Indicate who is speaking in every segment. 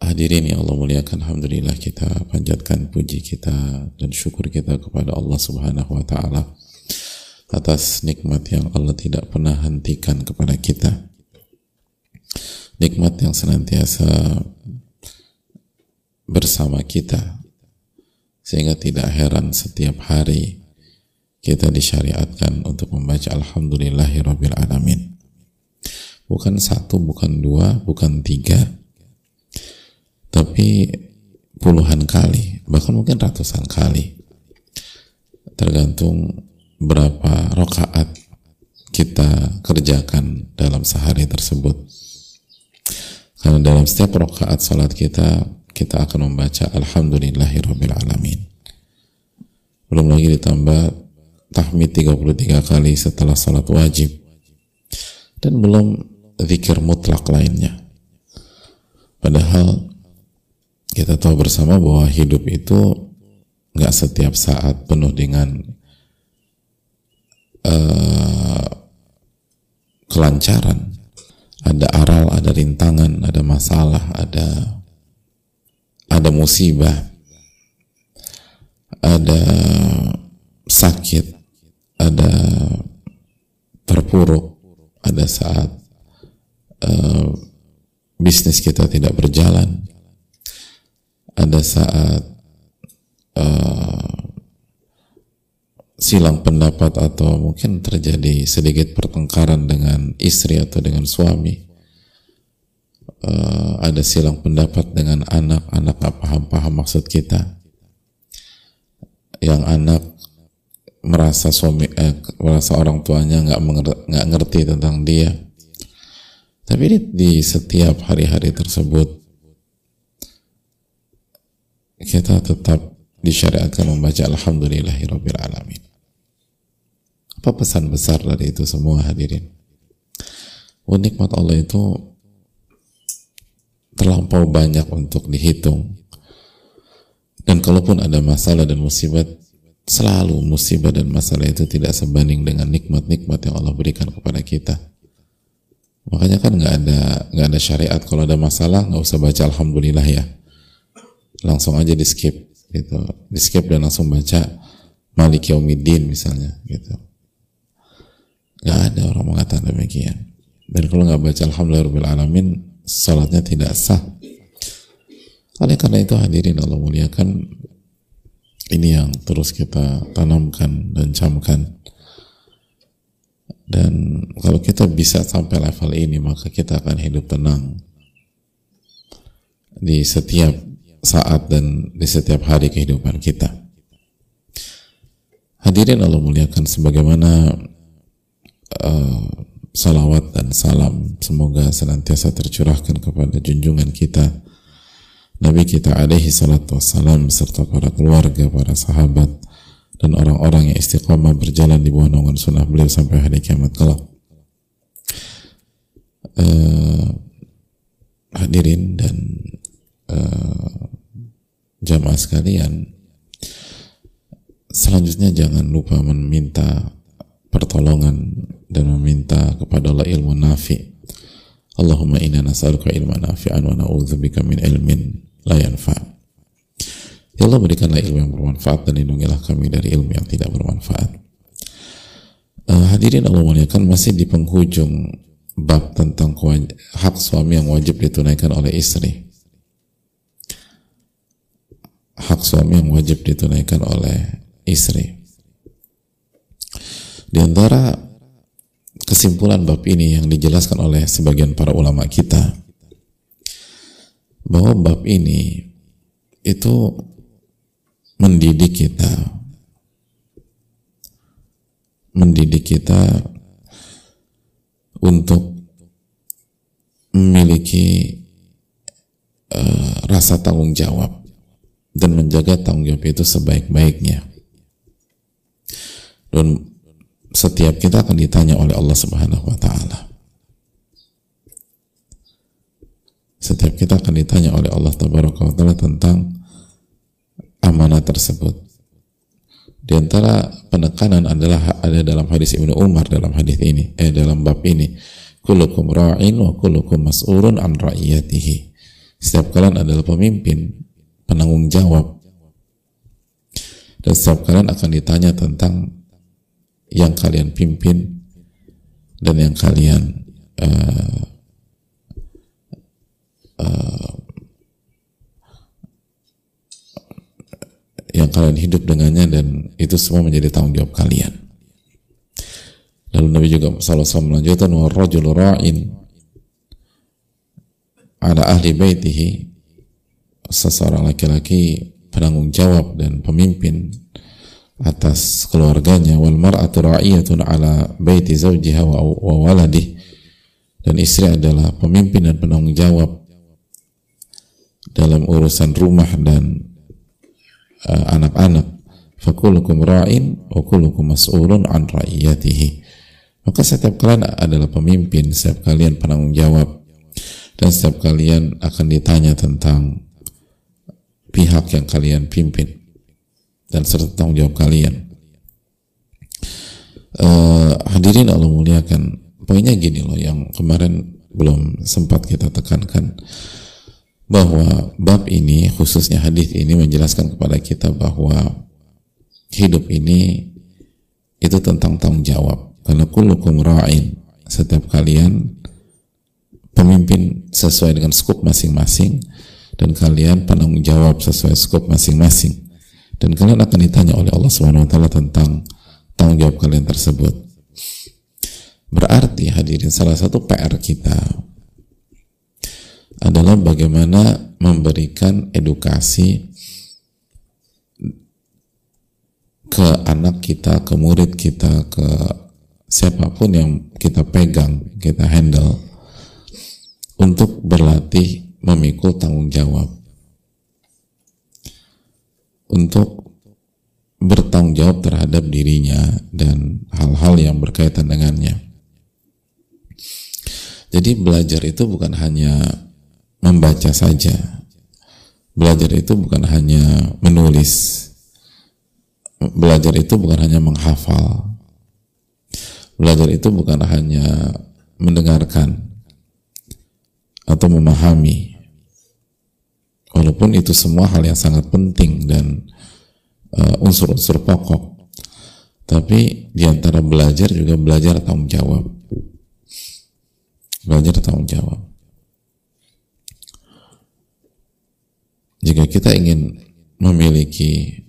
Speaker 1: Hadirin yang Allah muliakan Alhamdulillah kita panjatkan puji kita dan syukur kita kepada Allah subhanahu wa ta'ala atas nikmat yang Allah tidak pernah hentikan kepada kita. Nikmat yang senantiasa bersama kita sehingga tidak heran setiap hari kita disyariatkan untuk membaca Alhamdulillahi Rabbil Alamin. Bukan satu, bukan dua, bukan tiga tapi puluhan kali bahkan mungkin ratusan kali. Tergantung berapa rokaat kita kerjakan dalam sehari tersebut. Karena dalam setiap rokaat salat kita kita akan membaca alamin belum lagi ditambah tahmid 33 kali setelah salat wajib. Dan belum zikir mutlak lainnya. Padahal kita tahu bersama bahwa hidup itu nggak setiap saat penuh dengan uh, kelancaran. Ada aral, ada rintangan, ada masalah, ada ada musibah, ada sakit, ada terpuruk, ada saat uh, bisnis kita tidak berjalan, ada saat uh, silang pendapat atau mungkin terjadi sedikit pertengkaran dengan istri atau dengan suami uh, ada silang pendapat dengan anak anak nggak paham-paham maksud kita. Yang anak merasa suami eh, merasa orang tuanya nggak nggak ngerti tentang dia. Tapi di, di setiap hari-hari tersebut kita tetap disyariatkan membaca Alhamdulillahirabbil alamin. Apa pesan besar dari itu semua hadirin? Oh, nikmat Allah itu terlampau banyak untuk dihitung. Dan kalaupun ada masalah dan musibah, selalu musibah dan masalah itu tidak sebanding dengan nikmat-nikmat yang Allah berikan kepada kita. Makanya kan nggak ada nggak ada syariat kalau ada masalah nggak usah baca alhamdulillah ya langsung aja di skip gitu. Di skip dan langsung baca Malik Yaumiddin misalnya gitu. Nggak ada orang mengatakan demikian. Dan kalau nggak baca Alhamdulillah Alamin salatnya tidak sah. Oleh karena itu hadirin Allah muliakan ini yang terus kita tanamkan dan camkan. Dan kalau kita bisa sampai level ini maka kita akan hidup tenang. Di setiap saat dan di setiap hari kehidupan kita. Hadirin Allah muliakan sebagaimana uh, salawat dan salam semoga senantiasa tercurahkan kepada junjungan kita Nabi kita alaihi salatu wassalam serta para keluarga, para sahabat dan orang-orang yang istiqamah berjalan di bawah naungan sunnah beliau sampai hari kiamat kelak. Uh, hadirin dan uh, jamaah sekalian selanjutnya jangan lupa meminta pertolongan dan meminta kepada Allah ilmu nafi. Allahumma inna nas'aluka ilman nafi'an wa na'udzubika min ilmin la yanfa. Ya Allah berikanlah ilmu yang bermanfaat dan lindungilah kami dari ilmu yang tidak bermanfaat. Uh, hadirin Allah muliakan masih di penghujung bab tentang hak suami yang wajib ditunaikan oleh istri hak suami yang wajib ditunaikan oleh istri. Di antara kesimpulan bab ini yang dijelaskan oleh sebagian para ulama kita bahwa bab ini itu mendidik kita mendidik kita untuk memiliki uh, rasa tanggung jawab dan menjaga tanggung jawab itu sebaik-baiknya. dan setiap kita akan ditanya oleh Allah Subhanahu wa taala. Setiap kita akan ditanya oleh Allah Tabaraka wa taala tentang amanah tersebut. Di antara penekanan adalah ada dalam hadis Ibnu Umar dalam hadis ini, eh dalam bab ini, kullukum ra'in wa kullukum mas'ulun an ra'iyatihi. Setiap kalian adalah pemimpin, penanggung jawab. Dan setiap kalian akan ditanya tentang yang kalian pimpin dan yang kalian uh, uh, yang kalian hidup dengannya dan itu semua menjadi tanggung jawab kalian. Lalu Nabi juga SAW melanjutkan wa rajul ra'in ada ahli baitihi seseorang laki-laki penanggung jawab dan pemimpin atas keluarganya wal mar'atu ra'iyatun ala baiti zawjiha wa, wa waladih dan istri adalah pemimpin dan penanggung jawab dalam urusan rumah dan uh, anak-anak. Fakulukum ra'in wa kulukum mas'ulun an ra'iyatihi. Maka setiap kalian adalah pemimpin setiap kalian penanggung jawab dan setiap kalian akan ditanya tentang pihak yang kalian pimpin dan serta tanggung jawab kalian. Uh, hadirin Allah muliakan, poinnya gini loh yang kemarin belum sempat kita tekankan bahwa bab ini khususnya hadis ini menjelaskan kepada kita bahwa hidup ini itu tentang tanggung jawab karena kullukum ra'in setiap kalian pemimpin sesuai dengan skop masing-masing dan kalian penanggung jawab sesuai skop masing-masing dan kalian akan ditanya oleh Allah Subhanahu wa taala tentang tanggung jawab kalian tersebut. Berarti hadirin salah satu PR kita adalah bagaimana memberikan edukasi ke anak kita, ke murid kita, ke siapa pun yang kita pegang, kita handle untuk berlatih memikul tanggung jawab untuk bertanggung jawab terhadap dirinya dan hal-hal yang berkaitan dengannya. Jadi belajar itu bukan hanya membaca saja. Belajar itu bukan hanya menulis. Belajar itu bukan hanya menghafal. Belajar itu bukan hanya mendengarkan atau memahami walaupun itu semua hal yang sangat penting dan uh, unsur-unsur uh, pokok. Tapi di antara belajar juga belajar tanggung jawab. Belajar tanggung jawab. Jika kita ingin memiliki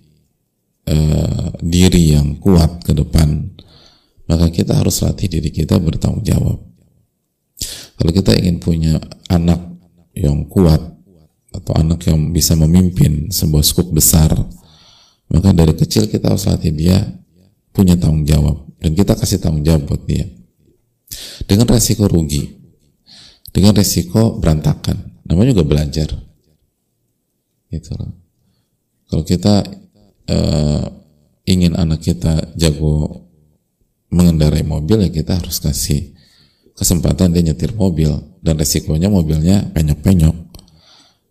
Speaker 1: uh, diri yang kuat ke depan maka kita harus latih diri kita bertanggung jawab. Kalau kita ingin punya anak yang kuat atau anak yang bisa memimpin sebuah skup besar maka dari kecil kita harus latih dia punya tanggung jawab. Dan kita kasih tanggung jawab buat dia. Dengan resiko rugi. Dengan resiko berantakan. Namanya juga belajar. Gitu loh. Kalau kita uh, ingin anak kita jago mengendarai mobil ya kita harus kasih kesempatan dia nyetir mobil. Dan resikonya mobilnya penyok-penyok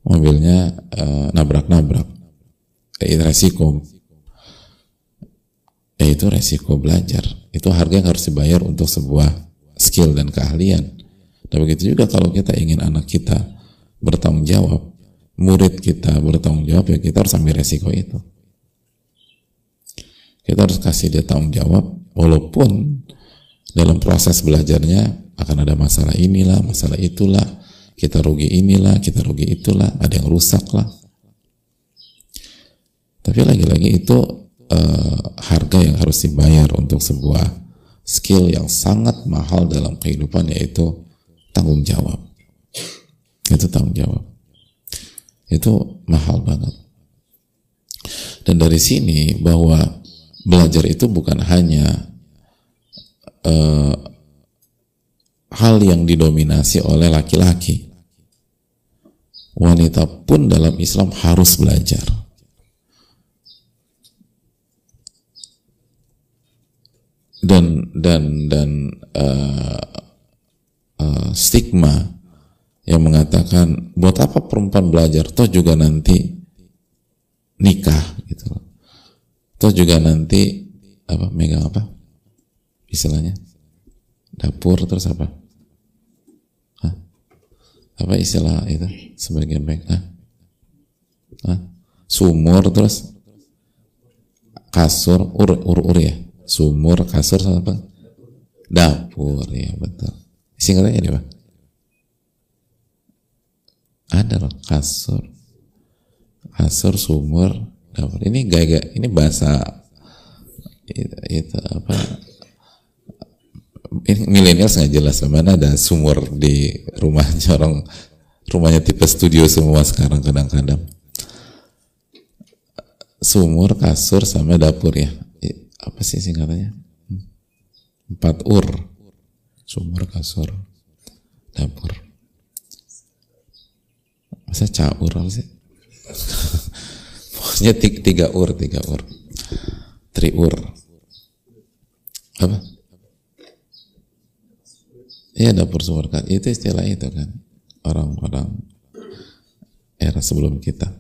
Speaker 1: mobilnya uh, nabrak-nabrak. Itu resiko. Ya itu resiko belajar. Itu harga yang harus dibayar untuk sebuah skill dan keahlian. Dan begitu juga kalau kita ingin anak kita bertanggung jawab murid kita bertanggung jawab ya kita harus ambil resiko itu. Kita harus kasih dia tanggung jawab walaupun dalam proses belajarnya akan ada masalah inilah masalah itulah kita rugi inilah, kita rugi itulah, ada yang rusak lah. Tapi lagi-lagi itu uh, harga yang harus dibayar untuk sebuah skill yang sangat mahal dalam kehidupan yaitu tanggung jawab. Itu tanggung jawab. Itu mahal banget. Dan dari sini bahwa belajar itu bukan hanya uh, hal yang didominasi oleh laki-laki wanita pun dalam Islam harus belajar. dan dan dan uh, uh, stigma yang mengatakan buat apa perempuan belajar toh juga nanti nikah gitu toh juga nanti apa megang apa istilahnya dapur terus apa? Apa istilah itu? Sebagian baik Hah? Hah? sumur terus? Kasur ur ur ur ya? Sumur kasur sama apa? Dapur ya betul. Singkatnya ini pak? Ada loh kasur. Kasur sumur dapur. Ini gaya, ini bahasa itu, itu apa ini milenial nggak jelas mana ada sumur di rumahnya orang. Rumahnya tipe studio semua sekarang kadang-kadang. Sumur kasur sama dapur ya. Apa sih singkatannya? Empat ur. Sumur kasur dapur. Masa caur sih? Pokoknya tiga, tiga ur tiga ur. Triur apa Iya dapur sumur kan itu istilah itu kan orang-orang era sebelum kita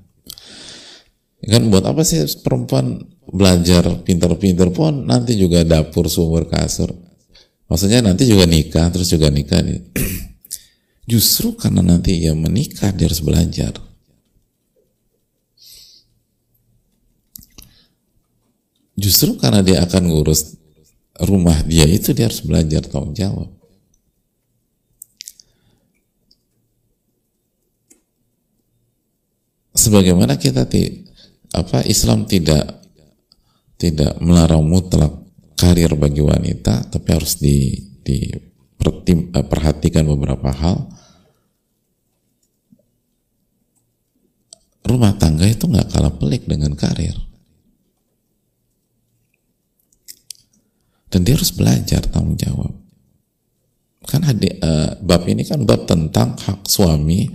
Speaker 1: kan buat apa sih perempuan belajar pinter-pinter pun nanti juga dapur sumur kasur maksudnya nanti juga nikah terus juga nikah Justru karena nanti ia menikah dia harus belajar. Justru karena dia akan ngurus rumah dia itu dia harus belajar tanggung jawab. Sebagaimana kita ti, apa Islam tidak tidak melarang mutlak karir bagi wanita, tapi harus di, di Eh, beberapa hal. Rumah tangga itu nggak kalah pelik dengan karir. Dan dia harus belajar tanggung jawab. Kan uh, bab ini kan bab tentang hak suami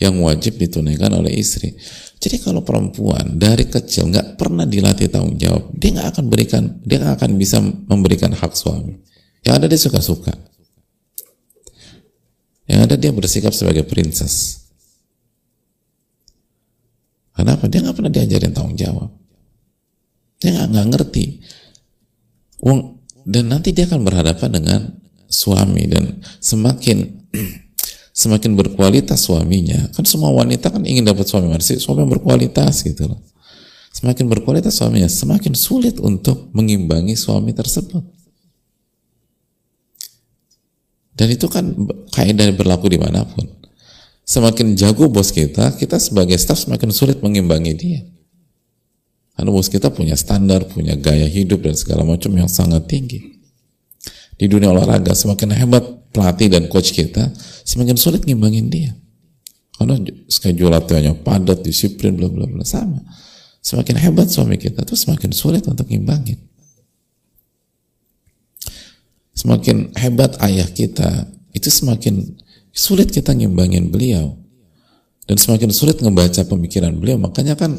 Speaker 1: yang wajib ditunaikan oleh istri jadi kalau perempuan dari kecil nggak pernah dilatih tanggung jawab dia nggak akan berikan dia nggak akan bisa memberikan hak suami yang ada dia suka-suka yang ada dia bersikap sebagai princess. Kenapa? Dia nggak pernah diajarin tanggung jawab. Dia nggak ngerti. Dan nanti dia akan berhadapan dengan suami dan semakin semakin berkualitas suaminya kan semua wanita kan ingin dapat suami suami yang berkualitas gitu loh semakin berkualitas suaminya semakin sulit untuk mengimbangi suami tersebut dan itu kan kaidah berlaku di mana pun. Semakin jago bos kita, kita sebagai staff semakin sulit mengimbangi dia. Karena bos kita punya standar, punya gaya hidup dan segala macam yang sangat tinggi. Di dunia olahraga, semakin hebat pelatih dan coach kita, semakin sulit ngimbangin dia. Karena schedule latihannya padat, disiplin, bla bla bla sama. Semakin hebat suami kita tuh semakin sulit untuk ngimbangin. Semakin hebat ayah kita, itu semakin sulit kita ngimbangin beliau. Dan semakin sulit ngebaca pemikiran beliau. Makanya kan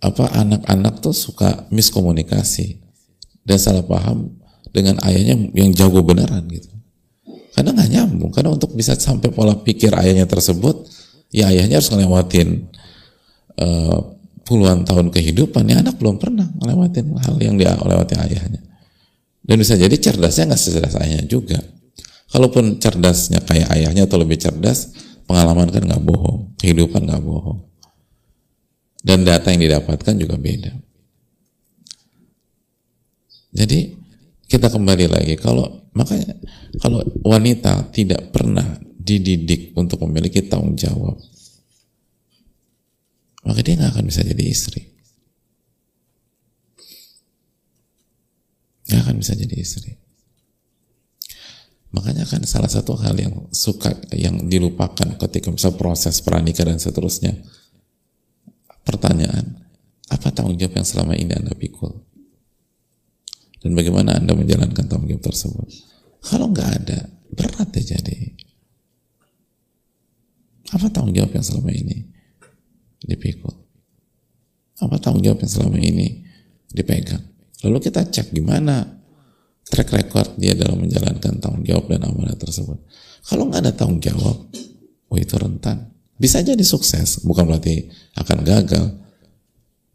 Speaker 1: apa anak-anak tuh suka miskomunikasi dan salah paham dengan ayahnya yang jago beneran gitu. Karena nggak nyambung. Karena untuk bisa sampai pola pikir ayahnya tersebut, ya ayahnya harus ngelewatin uh, puluhan tahun kehidupan. Ya anak belum pernah ngelewatin hal yang dia lewati ayahnya. Dan bisa jadi cerdasnya nggak secerdas ayahnya juga. Kalaupun cerdasnya kayak ayahnya atau lebih cerdas, pengalaman kan nggak bohong, kehidupan nggak bohong. Dan data yang didapatkan juga beda. Jadi kita kembali lagi kalau makanya kalau wanita tidak pernah dididik untuk memiliki tanggung jawab, maka dia nggak akan bisa jadi istri. nggak akan bisa jadi istri. Makanya kan salah satu hal yang suka yang dilupakan ketika bisa proses pernikahan dan seterusnya. Pertanyaan, apa tanggung jawab yang selama ini Anda pikul? Dan bagaimana Anda menjalankan tanggung jawab tersebut? Kalau nggak ada, berat ya jadi. Apa tanggung jawab yang selama ini dipikul? Apa tanggung jawab yang selama ini dipegang? Lalu kita cek gimana track record dia dalam menjalankan tanggung jawab dan amanah tersebut. Kalau nggak ada tanggung jawab, oh itu rentan. Bisa jadi sukses, bukan berarti akan gagal.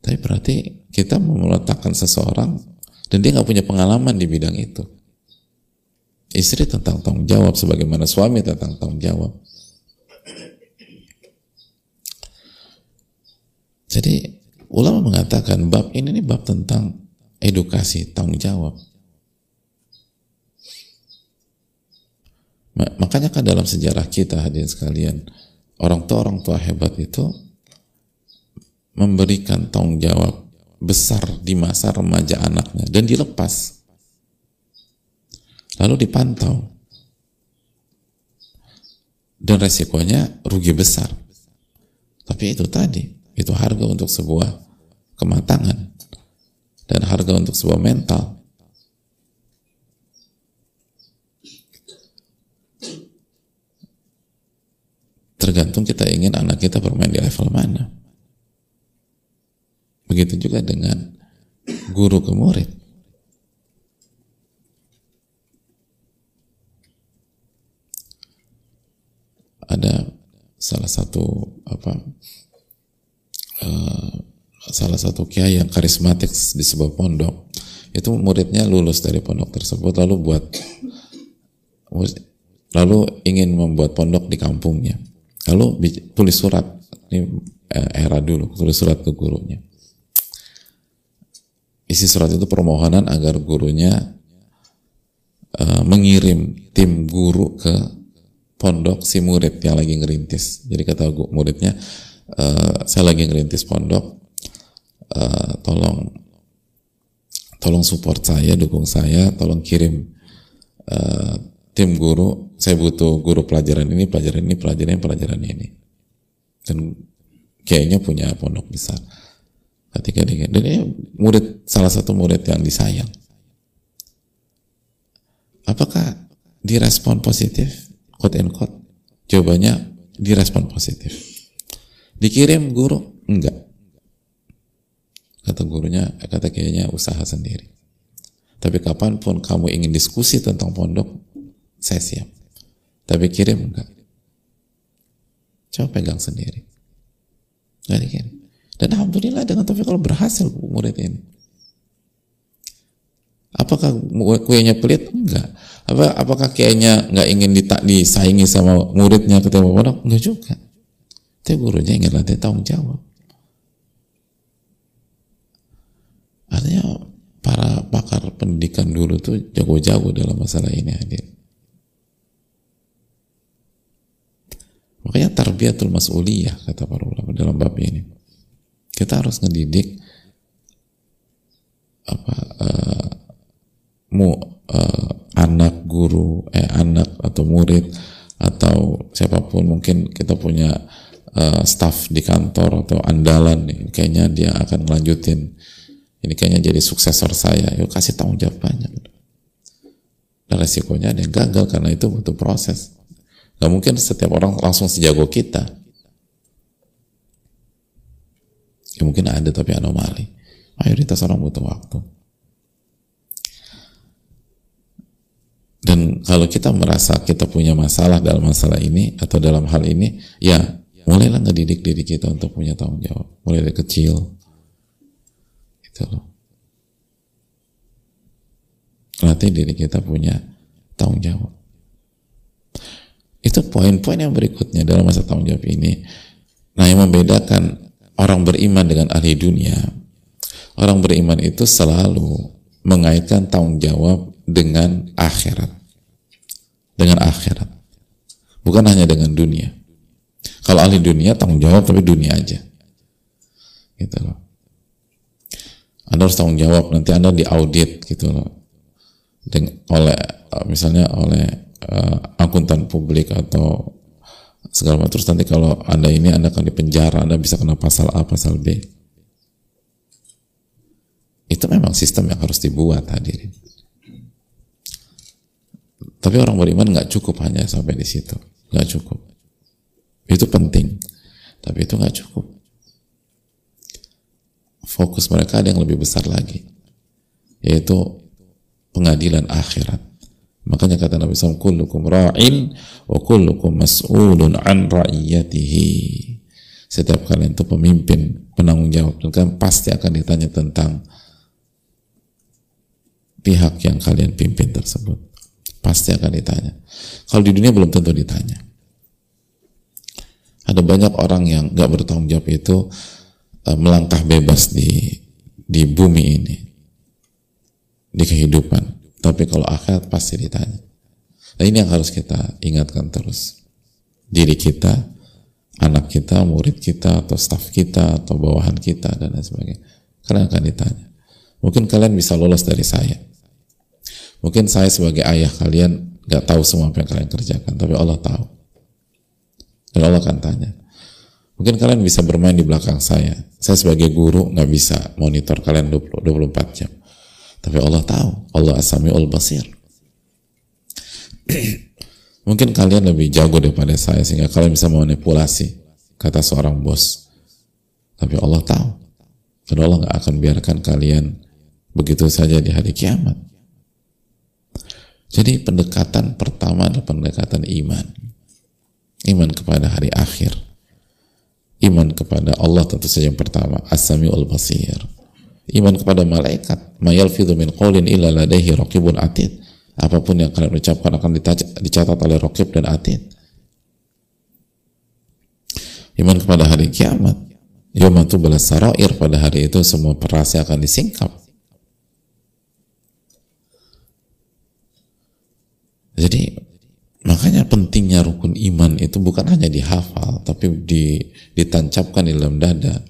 Speaker 1: Tapi berarti kita meletakkan seseorang dan dia nggak punya pengalaman di bidang itu. Istri tentang tanggung jawab, sebagaimana suami tentang tanggung jawab. Jadi ulama mengatakan bab ini nih bab tentang edukasi tanggung jawab. Makanya kan dalam sejarah kita hadirin sekalian, orang tua orang tua hebat itu memberikan tanggung jawab besar di masa remaja anaknya dan dilepas. Lalu dipantau. Dan resikonya rugi besar. Tapi itu tadi, itu harga untuk sebuah kematangan dan harga untuk sebuah mental. Tergantung kita ingin anak kita bermain di level mana. Begitu juga dengan guru ke murid. Ada salah satu apa uh, salah satu kiai yang karismatik di sebuah pondok. Itu muridnya lulus dari pondok tersebut lalu buat lalu ingin membuat pondok di kampungnya. Lalu tulis surat ini eh, era dulu tulis surat ke gurunya isi surat itu permohonan agar gurunya uh, mengirim tim guru ke pondok si murid yang lagi ngerintis jadi kata muridnya uh, saya lagi ngerintis pondok uh, tolong tolong support saya, dukung saya, tolong kirim uh, tim guru. Saya butuh guru pelajaran ini, pelajaran ini, pelajaran ini, pelajaran ini. Dan kayaknya punya pondok besar. Ketika dia, dan ini murid salah satu murid yang disayang. Apakah direspon positif? Quote and. Jawabannya direspon positif. Dikirim guru? Enggak Kata gurunya, kata kayaknya usaha sendiri. Tapi kapan pun kamu ingin diskusi tentang pondok, saya siap. Tapi kirim enggak. Coba pegang sendiri. Gak dikirim. Dan Alhamdulillah dengan tapi kalau berhasil murid ini. Apakah kuenya pelit? Enggak. Apa, apakah kayaknya nggak ingin ditak disaingi sama muridnya ketemu pondok? Enggak juga. Tapi gurunya ingin latih tanggung jawab. Artinya para pakar pendidikan dulu tuh jago-jago dalam masalah ini hadir. Makanya tarbiyatul mas'uliyah kata para ulama dalam bab ini. Kita harus ngedidik apa uh, mu uh, anak guru eh anak atau murid atau siapa pun mungkin kita punya uh, staff di kantor atau andalan nih kayaknya dia akan melanjutin ini kayaknya jadi suksesor saya. Yuk kasih tanggung jawab banyak. Dan resikonya ada yang gagal karena itu butuh proses. Gak mungkin setiap orang langsung sejago kita ya mungkin ada tapi anomali mayoritas orang butuh waktu dan kalau kita merasa kita punya masalah dalam masalah ini atau dalam hal ini ya mulailah ngedidik diri kita untuk punya tanggung jawab mulai dari kecil Gitu loh. Latih diri kita punya tanggung jawab. Itu poin-poin yang berikutnya dalam masa tanggung jawab ini. Nah, yang membedakan orang beriman dengan ahli dunia, orang beriman itu selalu mengaitkan tanggung jawab dengan akhirat. Dengan akhirat. Bukan hanya dengan dunia. Kalau ahli dunia tanggung jawab tapi dunia aja. Gitu loh. Anda harus tanggung jawab nanti Anda diaudit gitu loh dengan oleh misalnya oleh uh, akuntan publik atau segala macam. Terus nanti kalau Anda ini Anda akan dipenjara Anda bisa kena pasal A pasal B. Itu memang sistem yang harus dibuat hadirin. Tapi orang beriman nggak cukup hanya sampai di situ. Nggak cukup. Itu penting. Tapi itu nggak cukup. Fokus mereka ada yang lebih besar lagi yaitu pengadilan akhirat. Makanya kata Nabi SAW, kullukum ra'in wa kullukum mas'ulun an ra'iyatihi. Setiap kalian itu pemimpin, penanggung jawab, dan kalian pasti akan ditanya tentang pihak yang kalian pimpin tersebut. Pasti akan ditanya. Kalau di dunia belum tentu ditanya. Ada banyak orang yang gak bertanggung jawab itu uh, melangkah bebas di di bumi ini, di kehidupan tapi kalau akhirat pasti ditanya. Nah ini yang harus kita ingatkan terus. Diri kita, anak kita, murid kita, atau staf kita, atau bawahan kita, dan lain sebagainya. Kalian akan ditanya. Mungkin kalian bisa lolos dari saya. Mungkin saya sebagai ayah kalian gak tahu semua apa yang kalian kerjakan, tapi Allah tahu. Dan Allah akan tanya. Mungkin kalian bisa bermain di belakang saya. Saya sebagai guru nggak bisa monitor kalian 20, 24 jam. Tapi Allah tahu, Allah asamiul basir. Mungkin kalian lebih jago daripada saya sehingga kalian bisa memanipulasi kata seorang bos. Tapi Allah tahu. Dan Allah nggak akan biarkan kalian begitu saja di hari kiamat. Jadi pendekatan pertama adalah pendekatan iman. Iman kepada hari akhir. Iman kepada Allah tentu saja yang pertama. As-Sami'ul Basir iman kepada malaikat. Mayal min qawlin illa ladaihi atid. Apa pun yang kalian ucapkan akan dicatat oleh raqib dan atid. Iman kepada hari kiamat. Yomatu balas sarair pada hari itu semua perasaan akan disingkap. Jadi makanya pentingnya rukun iman itu bukan hanya dihafal tapi ditancapkan di dalam dada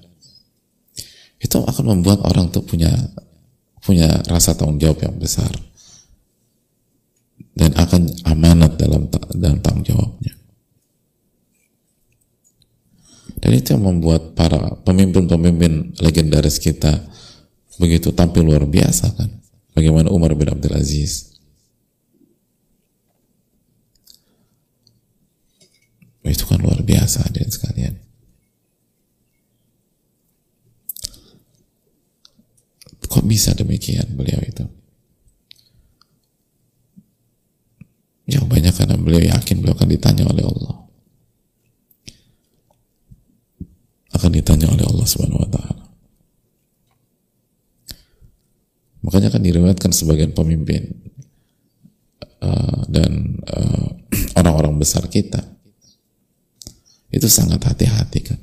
Speaker 1: itu akan membuat orang tuh punya punya rasa tanggung jawab yang besar dan akan amanat dalam dalam tanggung jawabnya. Dan itu yang membuat para pemimpin-pemimpin legendaris kita begitu tampil luar biasa kan. Bagaimana Umar bin Abdul Aziz. Itu kan luar biasa dan sekalian. Kok bisa demikian beliau itu? Jawabannya karena beliau yakin beliau akan ditanya oleh Allah. Akan ditanya oleh Allah Subhanahu wa taala. Makanya akan diriwayatkan sebagian pemimpin uh, dan uh, orang-orang besar kita itu sangat hati-hati kan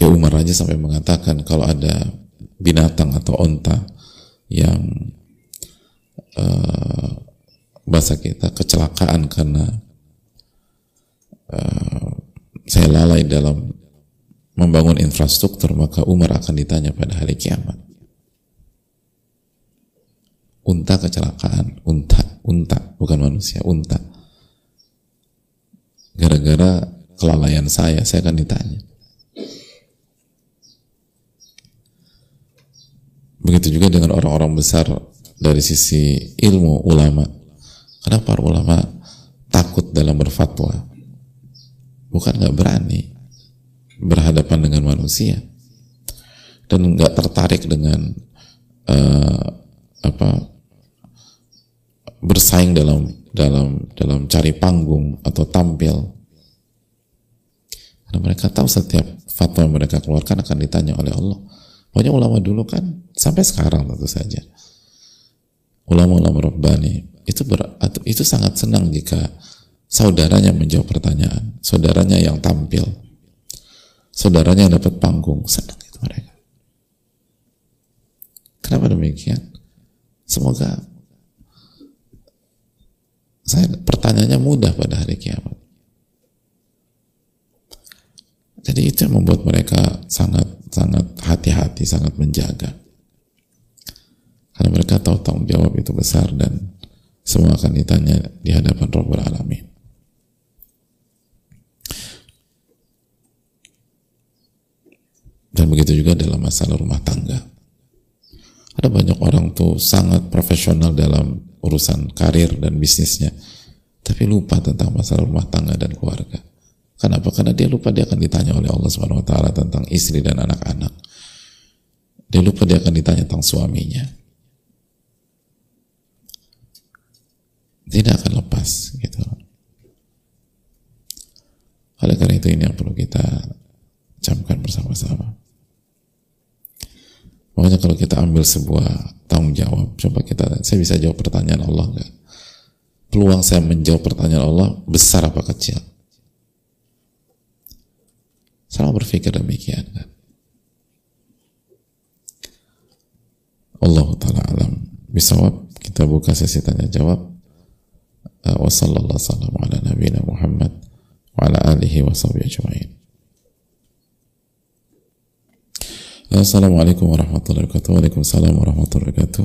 Speaker 1: Ya Umar aja sampai mengatakan kalau ada binatang atau onta yang uh, bahasa kita kecelakaan karena uh, saya lalai dalam membangun infrastruktur maka Umar akan ditanya pada hari kiamat. Unta kecelakaan unta unta bukan manusia unta. Gara-gara kelalaian saya saya akan ditanya Begitu juga dengan orang-orang besar dari sisi ilmu ulama. Kenapa para ulama takut dalam berfatwa? Bukan nggak berani berhadapan dengan manusia dan nggak tertarik dengan uh, apa bersaing dalam dalam dalam cari panggung atau tampil. Karena mereka tahu setiap fatwa yang mereka keluarkan akan ditanya oleh Allah Pokoknya ulama dulu kan sampai sekarang tentu saja. Ulama-ulama Rabbani itu ber, itu sangat senang jika saudaranya menjawab pertanyaan, saudaranya yang tampil, saudaranya yang dapat panggung, senang itu mereka. Kenapa demikian? Semoga saya pertanyaannya mudah pada hari kiamat. Jadi itu yang membuat mereka sangat sangat hati-hati, sangat menjaga. Karena mereka tahu tanggung jawab itu besar dan semua akan ditanya di hadapan Rabbul Alamin. Dan begitu juga dalam masalah rumah tangga. Ada banyak orang tuh sangat profesional dalam urusan karir dan bisnisnya, tapi lupa tentang masalah rumah tangga dan keluarga. Kenapa? Karena dia lupa dia akan ditanya oleh Allah Subhanahu wa taala tentang istri dan anak-anak. dia lupa dia akan ditanya tentang suaminya. Tidak akan lepas gitu. Oleh karena itu ini yang perlu kita camkan bersama-sama. Makanya kalau kita ambil sebuah tanggung jawab coba kita saya bisa jawab pertanyaan Allah enggak peluang saya menjawab pertanyaan Allah besar apa kecil selalu berpikir demikian kan? Allah taala alam. Bisawab kita buka sesi tanya jawab. Uh, wa sallallahu sallam ala nabiyina Muhammad wa ala alihi wa sahbihi ajma'in. Assalamualaikum warahmatullahi wabarakatuh. Waalaikumsalam warahmatullahi wabarakatuh.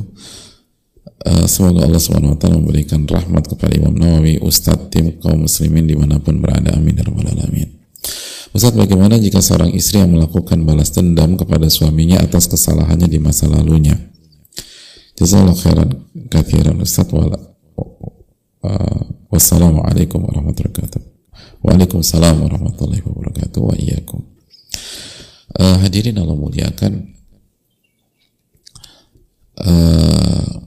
Speaker 1: Uh, Semoga Allah SWT memberikan rahmat kepada Imam Nawawi Ustadz tim kaum muslimin di mana pun berada. Amin ya Alamin Ustaz bagaimana jika seorang istri yang melakukan balas dendam kepada suaminya atas kesalahannya di masa lalunya? Jazakallah khairan kathiran Ustaz wala uh, Wassalamualaikum warahmatullahi wabarakatuh. Waalaikumsalam warahmatullahi wabarakatuh. Wa iyyakum. Uh, Hadirin Allah muliakan. Uh,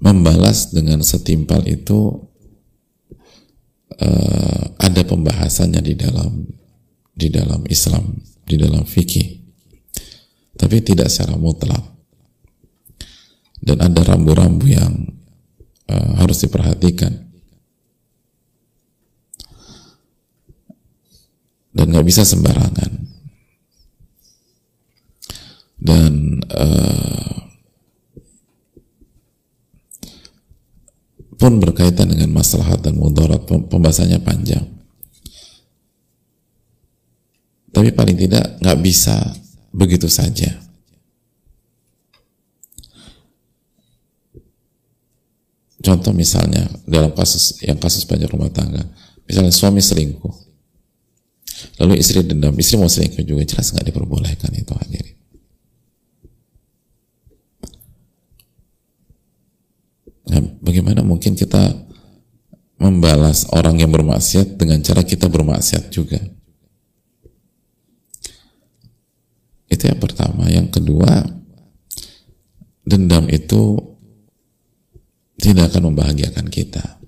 Speaker 1: Membalas dengan setimpal itu uh, ada pembahasannya di dalam di dalam Islam, di dalam fikih. Tapi tidak secara mutlak. Dan ada rambu-rambu yang uh, harus diperhatikan. Dan nggak bisa sembarangan. Dan uh, pun berkaitan dengan masalah dan mudarat pembahasannya panjang tapi paling tidak nggak bisa begitu saja. Contoh misalnya dalam kasus yang kasus banyak rumah tangga, misalnya suami selingkuh, lalu istri dendam, istri mau selingkuh juga jelas nggak diperbolehkan itu hadirin. Nah, bagaimana mungkin kita membalas orang yang bermaksiat dengan cara kita bermaksiat juga? Itu yang pertama. Yang kedua, dendam itu tidak akan membahagiakan kita.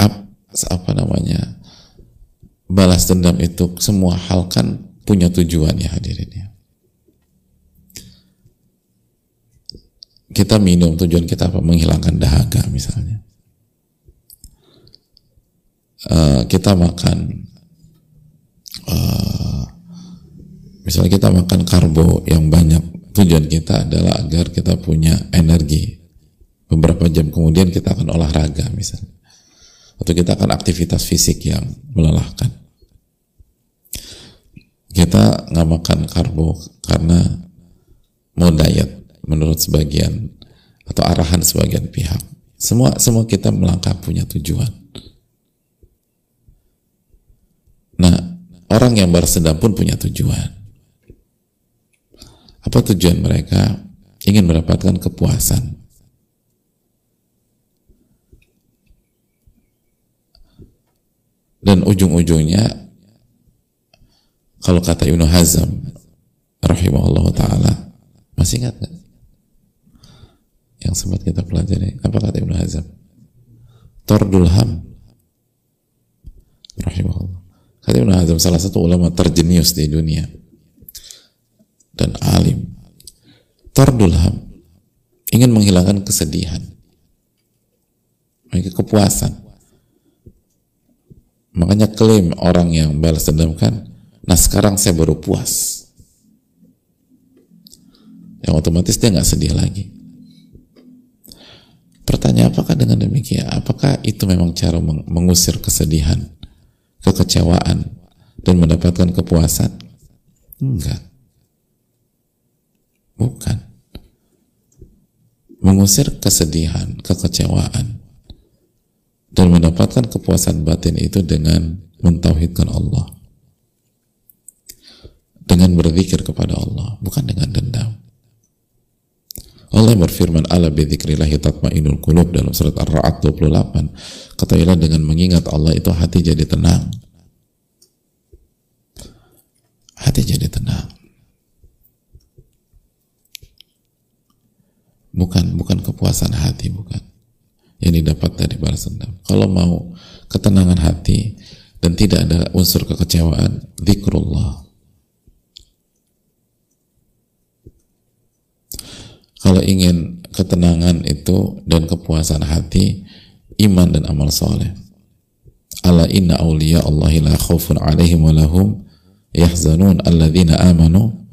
Speaker 1: Ap, apa namanya? Balas dendam itu semua hal kan punya tujuan ya hadirin ya. Kita minum tujuan kita apa? Menghilangkan dahaga misalnya. Uh, kita makan uh, misalnya kita makan karbo yang banyak tujuan kita adalah agar kita punya energi. Beberapa jam kemudian kita akan olahraga misalnya. Atau kita akan aktivitas fisik yang melelahkan. Kita nggak makan karbo karena mau diet menurut sebagian atau arahan sebagian pihak semua semua kita melangkah punya tujuan Nah, orang yang bersedam pun punya tujuan. Apa tujuan mereka? Ingin mendapatkan kepuasan. Dan ujung-ujungnya kalau kata Ibnu Hazm rahimahullah taala masih ingat gak? Yang sempat kita pelajari apa kata Ibnu Hazm? Tordul ham rahimahullah Kata Ibn Hazm salah satu ulama terjenius di dunia dan alim. Tordulham ingin menghilangkan kesedihan, kepuasan. Makanya klaim orang yang balas dendam kan, nah sekarang saya baru puas. Yang otomatis dia nggak sedih lagi. Pertanyaan apakah dengan demikian? Apakah itu memang cara mengusir kesedihan? kekecewaan dan mendapatkan kepuasan? Enggak. Bukan. Mengusir kesedihan, kekecewaan dan mendapatkan kepuasan batin itu dengan mentauhidkan Allah. Dengan berzikir kepada Allah, bukan dengan dendam. Allah berfirman ala bidzikrillahi tatmainul qulub dalam surat Ar-Ra'd 28 ketahuilah dengan mengingat Allah itu hati jadi tenang. Hati jadi tenang. Bukan bukan kepuasan hati bukan. Yang didapat dari balas dendam. Kalau mau ketenangan hati dan tidak ada unsur kekecewaan zikrullah kalau ingin ketenangan itu dan kepuasan hati iman dan amal soleh. Ala inna awliya Allahi la khawfun alaihim wa lahum yahzanun alladzina amanu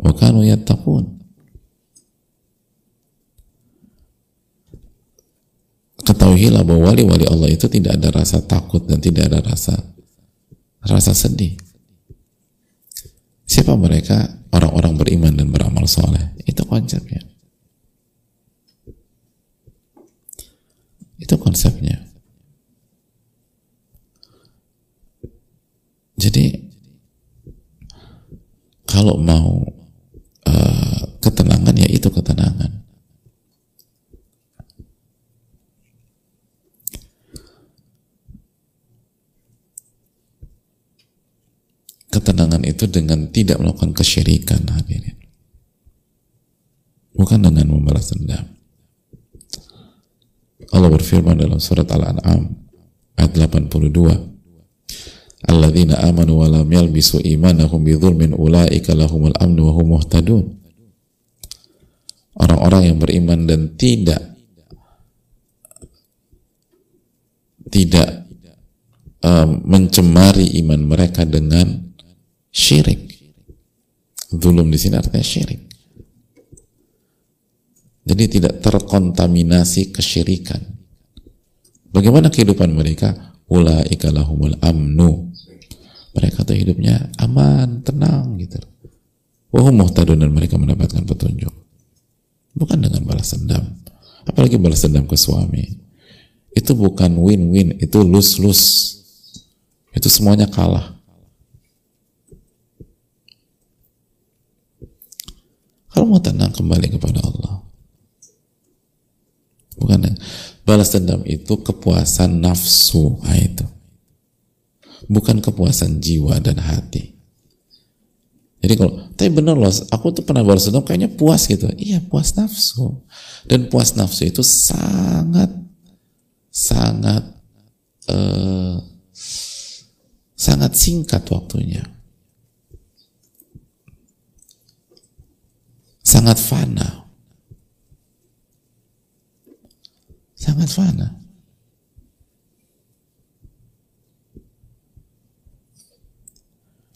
Speaker 1: wa kanu yattaqun. Ketahuilah bahwa wali-wali Allah itu tidak ada rasa takut dan tidak ada rasa rasa sedih siapa mereka orang-orang beriman dan beramal soleh. Itu konsepnya. Itu konsepnya. Jadi kalau mau uh, ketenangan ya itu ketenangan. Ketenangan itu dengan tidak melakukan kesyirikan hadirin. Bukan dengan membalas dendam. Allah berfirman dalam surat Al-An'am ayat 82 Alladzina amanu wa lam yalbisu imanahum bidzulmin ulaika lahumul amnu wa hum muhtadun. Orang-orang yang beriman dan tidak tidak um, mencemari iman mereka dengan syirik. Zulum di sini artinya syirik. Jadi tidak terkontaminasi kesyirikan. Bagaimana kehidupan mereka? Ulaika lahumul amnu. Mereka tuh hidupnya aman, tenang gitu. Wahum muhtadun dan mereka mendapatkan petunjuk. Bukan dengan balas dendam. Apalagi balas dendam ke suami. Itu bukan win-win, itu lose-lose. Itu semuanya kalah. Kalau mau tenang kembali kepada Allah. Bukan ya? balas dendam itu kepuasan nafsu, nah itu. Bukan kepuasan jiwa dan hati. Jadi kalau, tapi benar loh, aku tuh pernah balas dendam kayaknya puas gitu. Iya, puas nafsu. Dan puas nafsu itu sangat, sangat, uh, sangat singkat waktunya. Sangat fana. Sangat fana.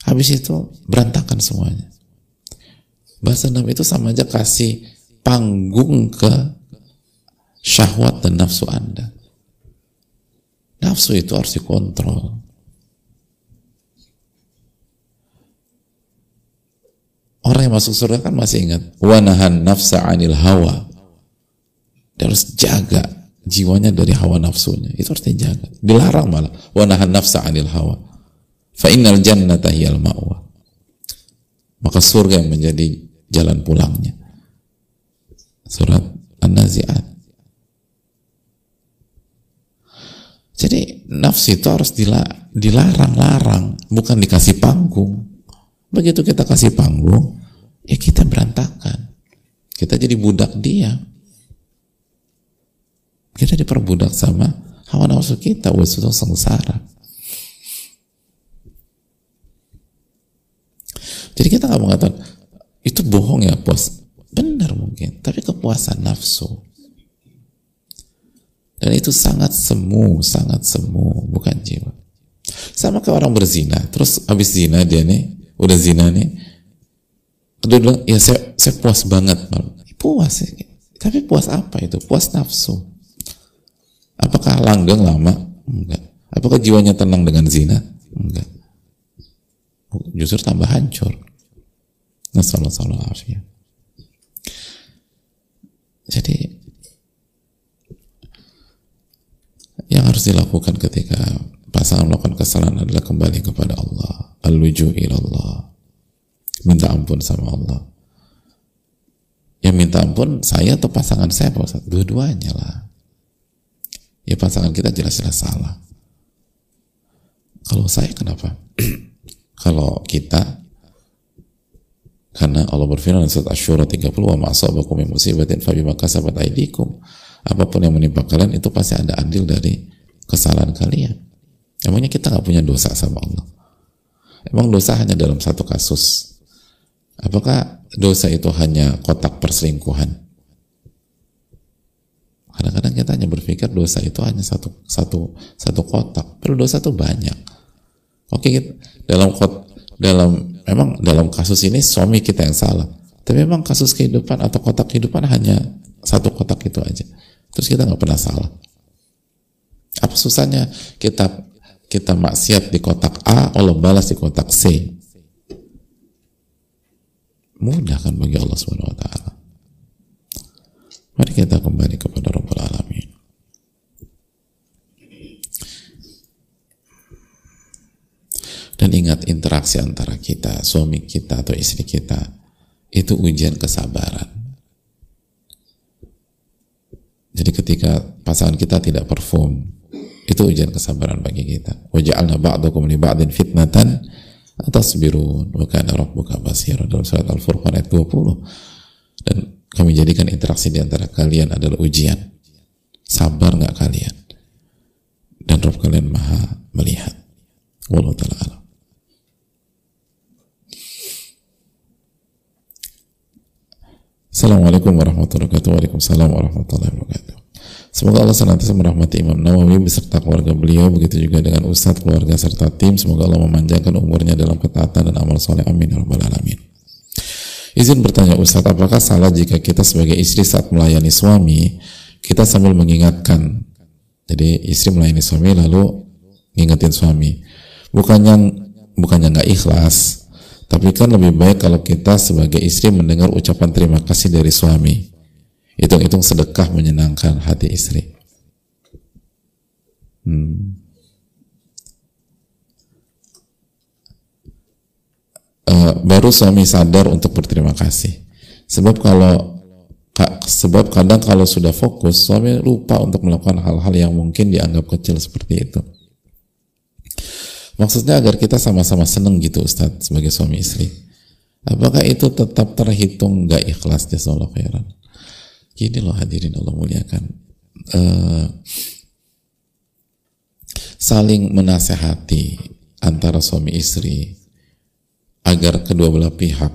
Speaker 1: Habis itu berantakan semuanya. Bahasa dendam itu sama aja kasih panggung ke syahwat dan nafsu Anda. Nafsu itu harus dikontrol. Orang yang masuk surga kan masih ingat wanahan nafsa anil hawa. Dia harus jaga jiwanya dari hawa nafsunya. Itu harus dijaga. Dilarang malah wanahan nafsa anil hawa. Fa innal jannata hiyal ma'wa. Maka surga yang menjadi jalan pulangnya. Surat An-Nazi'at. Jadi nafsu itu harus dilarang-larang, bukan dikasih panggung. Begitu kita kasih panggung, ya kita berantakan. Kita jadi budak dia. Kita diperbudak sama hawa nafsu kita, wasudah sengsara. Jadi kita nggak mengatakan itu bohong ya puas. Benar mungkin, tapi kepuasan nafsu. Dan itu sangat semu, sangat semu, bukan jiwa. Sama kayak orang berzina, terus habis zina dia nih udah zina nih. Dia bilang ya saya saya puas banget puas ya. tapi puas apa itu? Puas nafsu. Apakah langgeng lama? Enggak. Apakah jiwanya tenang dengan zina? Enggak. Justru tambah hancur. Nasallallahu jadi yang harus dilakukan ketika pasangan melakukan kesalahan adalah kembali kepada Allah al-luju ilallah minta ampun sama Allah yang minta ampun saya atau pasangan saya Pak Ustaz? Dua-duanya lah. Ya pasangan kita jelas-jelas salah. Kalau saya kenapa? Kalau kita karena Allah berfirman surat Asy-Syura 30 wa ma'asabakum min musibatin fa bima kasabat aydikum. Apa pun yang menimpa kalian itu pasti ada andil dari kesalahan kalian. Emangnya kita nggak punya dosa sama Allah? Emang dosa hanya dalam satu kasus? Apakah dosa itu hanya kotak perselingkuhan? Kadang-kadang kita hanya berpikir dosa itu hanya satu satu satu kotak, perlu dosa itu banyak. Oke, kita, dalam kot, dalam memang dalam kasus ini suami kita yang salah. Tapi memang kasus kehidupan atau kotak kehidupan hanya satu kotak itu aja. Terus kita nggak pernah salah. Apa susahnya kita kita maksiat di kotak A, Allah balas di kotak C. Mudah kan bagi Allah Subhanahu wa taala. Mari kita kembali kepada Rabbul Alamin. Dan ingat interaksi antara kita, suami kita atau istri kita itu ujian kesabaran. Jadi ketika pasangan kita tidak perform, itu ujian kesabaran bagi kita. Waja'alna ba'dakum li ba'din fitnatan atasbirun wa kana rabbuka basira dalam surat Al-Furqan ayat 20. Dan kami jadikan interaksi di antara kalian adalah ujian. Sabar nggak kalian? Dan Rabb kalian maha melihat. Wallahu ta'ala Assalamualaikum warahmatullahi wabarakatuh. Waalaikumsalam warahmatullahi wabarakatuh. Semoga Allah senantiasa merahmati Imam Nawawi beserta keluarga beliau, begitu juga dengan ustadz, keluarga serta tim. Semoga Allah memanjangkan umurnya dalam ketaatan dan amal soleh. Amin ya rabbal alamin. Izin bertanya Ustadz, apakah salah jika kita sebagai istri saat melayani suami, kita sambil mengingatkan, jadi istri melayani suami lalu ngingetin suami, bukannya bukannya nggak ikhlas, tapi kan lebih baik kalau kita sebagai istri mendengar ucapan terima kasih dari suami. Hitung-hitung sedekah menyenangkan hati istri. Hmm. Uh, baru suami sadar untuk berterima kasih. Sebab kalau sebab kadang kalau sudah fokus suami lupa untuk melakukan hal-hal yang mungkin dianggap kecil seperti itu. Maksudnya agar kita sama-sama seneng gitu Ustadz sebagai suami istri. Apakah itu tetap terhitung gak ikhlas jazakallahu khairan? Gini loh hadirin Allah muliakan. Uh, saling menasehati antara suami istri agar kedua belah pihak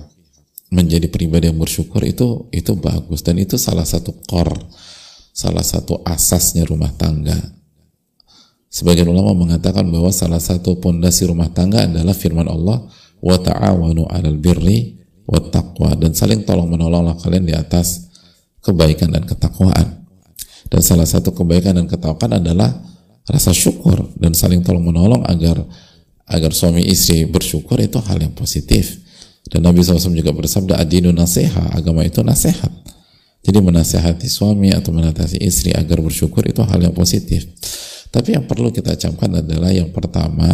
Speaker 1: menjadi pribadi yang bersyukur itu itu bagus. Dan itu salah satu core salah satu asasnya rumah tangga. Sebagian ulama mengatakan bahwa salah satu pondasi rumah tangga adalah firman Allah wa ta'awanu 'alal birri wa taqwa. Dan saling tolong menolonglah kalian di atas kebaikan dan ketakwaan. Dan salah satu kebaikan dan ketakwaan adalah rasa syukur dan saling tolong menolong agar agar suami istri bersyukur itu hal yang positif. Dan Nabi SAW juga bersabda adinu nasiha, agama itu nasihat. Jadi menasehati suami atau menasehati istri agar bersyukur itu hal yang positif. Tapi yang perlu kita camkan adalah yang pertama,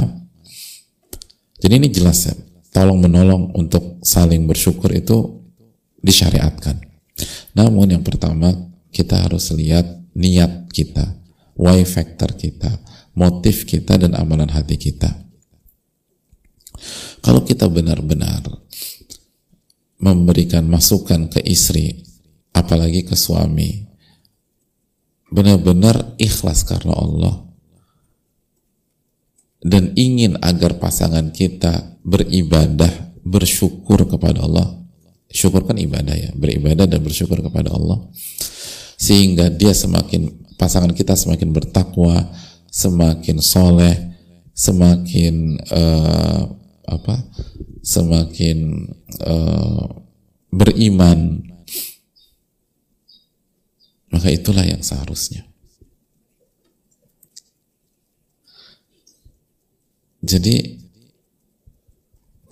Speaker 1: jadi ini jelas ya, tolong menolong untuk saling bersyukur itu disyariatkan. Namun yang pertama kita harus lihat niat kita, why factor kita, motif kita dan amalan hati kita. Kalau kita benar-benar memberikan masukan ke istri, apalagi ke suami, benar-benar ikhlas karena Allah dan ingin agar pasangan kita beribadah, bersyukur kepada Allah, syukur kan ibadah ya. Beribadah dan bersyukur kepada Allah. Sehingga dia semakin pasangan kita semakin bertakwa semakin soleh semakin uh, apa? Semakin uh, beriman. Maka itulah yang seharusnya. Jadi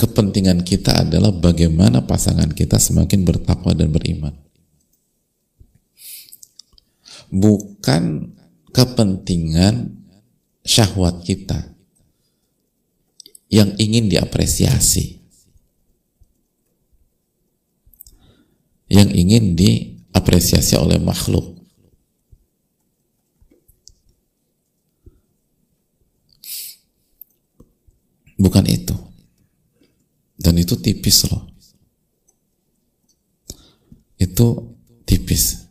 Speaker 1: kepentingan kita adalah bagaimana pasangan kita semakin bertakwa dan beriman. Bukan kepentingan syahwat kita yang ingin diapresiasi. Yang ingin diapresiasi oleh makhluk. Bukan itu. Dan itu tipis loh. Itu tipis.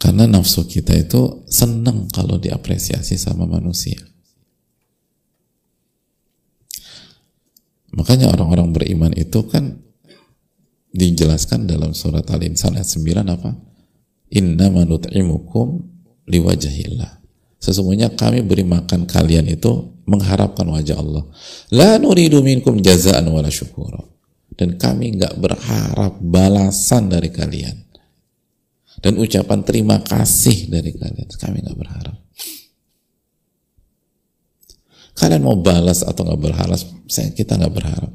Speaker 1: Karena nafsu kita itu senang kalau diapresiasi sama manusia. Makanya orang-orang beriman itu kan dijelaskan dalam surat Al-Insan ayat 9 apa? Inna manut'imukum liwajahillah. Sesungguhnya kami beri makan kalian itu mengharapkan wajah Allah. La nuridu minkum jazaan wala syukura. Dan kami nggak berharap balasan dari kalian. Dan ucapan terima kasih dari kalian. Kami nggak berharap. Kalian mau balas atau nggak berharap, kita nggak berharap.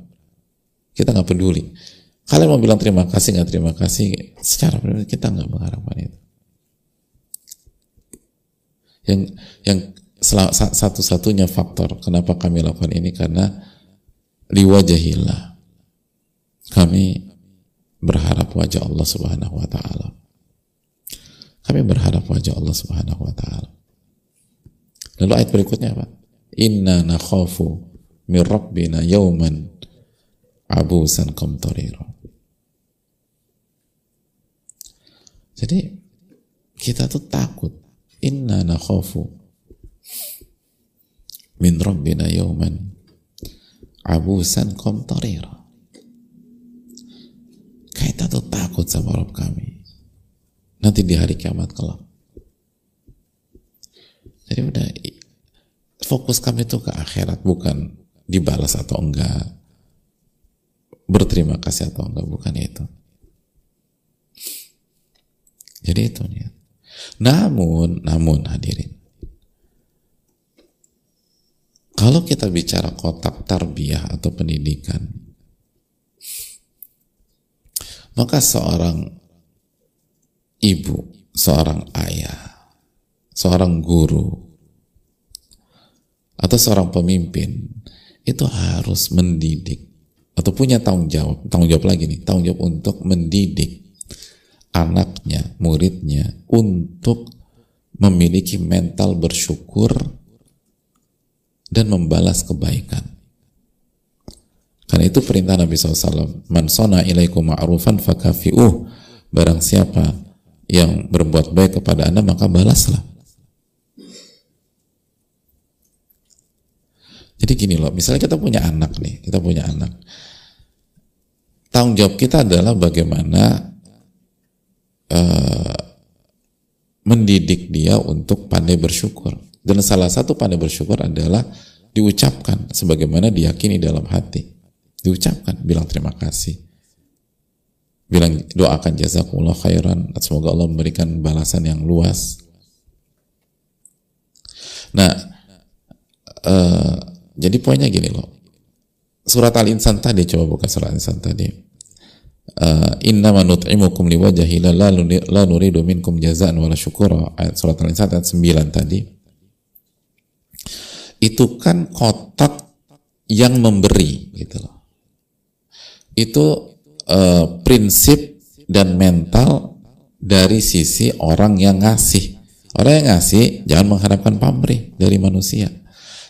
Speaker 1: Kita nggak peduli. Kalian mau bilang terima kasih nggak terima kasih, secara pribadi kita nggak mengharapkan itu yang yang satu-satunya faktor kenapa kami lakukan ini karena liwajahillah kami berharap wajah Allah Subhanahu wa taala. Kami berharap wajah Allah Subhanahu wa taala. Lalu ayat berikutnya apa? Inna nakhafu min rabbina yawman abusan qamtarira. Jadi kita tuh takut inna nakhafu min rabbina yawman abusan komtarira kita tuh takut sama Rabb kami. Nanti di hari kiamat kelak. Jadi udah fokus kami tuh ke akhirat bukan dibalas atau enggak berterima kasih atau enggak bukan itu. Jadi itu nih namun, namun hadirin, kalau kita bicara kotak tarbiyah atau pendidikan, maka seorang ibu, seorang ayah, seorang guru, atau seorang pemimpin itu harus mendidik atau punya tanggung jawab, tanggung jawab lagi nih, tanggung jawab untuk mendidik anaknya, muridnya untuk memiliki mental bersyukur dan membalas kebaikan. Karena itu perintah Nabi SAW. Man sona ilaikum ma'rufan fakafi'uh. Barang siapa yang berbuat baik kepada anda maka balaslah. Jadi gini loh, misalnya kita punya anak nih, kita punya anak. Tanggung jawab kita adalah bagaimana uh, mendidik dia untuk pandai bersyukur. Dan salah satu pandai bersyukur adalah diucapkan sebagaimana diyakini dalam hati. Diucapkan, bilang terima kasih. Bilang doakan jazakumullah khairan, semoga Allah memberikan balasan yang luas. Nah, uh, jadi poinnya gini loh. Surat Al-Insan tadi, coba buka surat Al-Insan tadi uh, inna nut'imukum liwajahi la nuridu minkum jazaan wala syukura surat al-insan ayat 9 tadi itu kan kotak yang memberi gitu loh. Itu uh, prinsip dan mental dari sisi orang yang ngasih. Orang yang ngasih jangan mengharapkan pamrih dari manusia.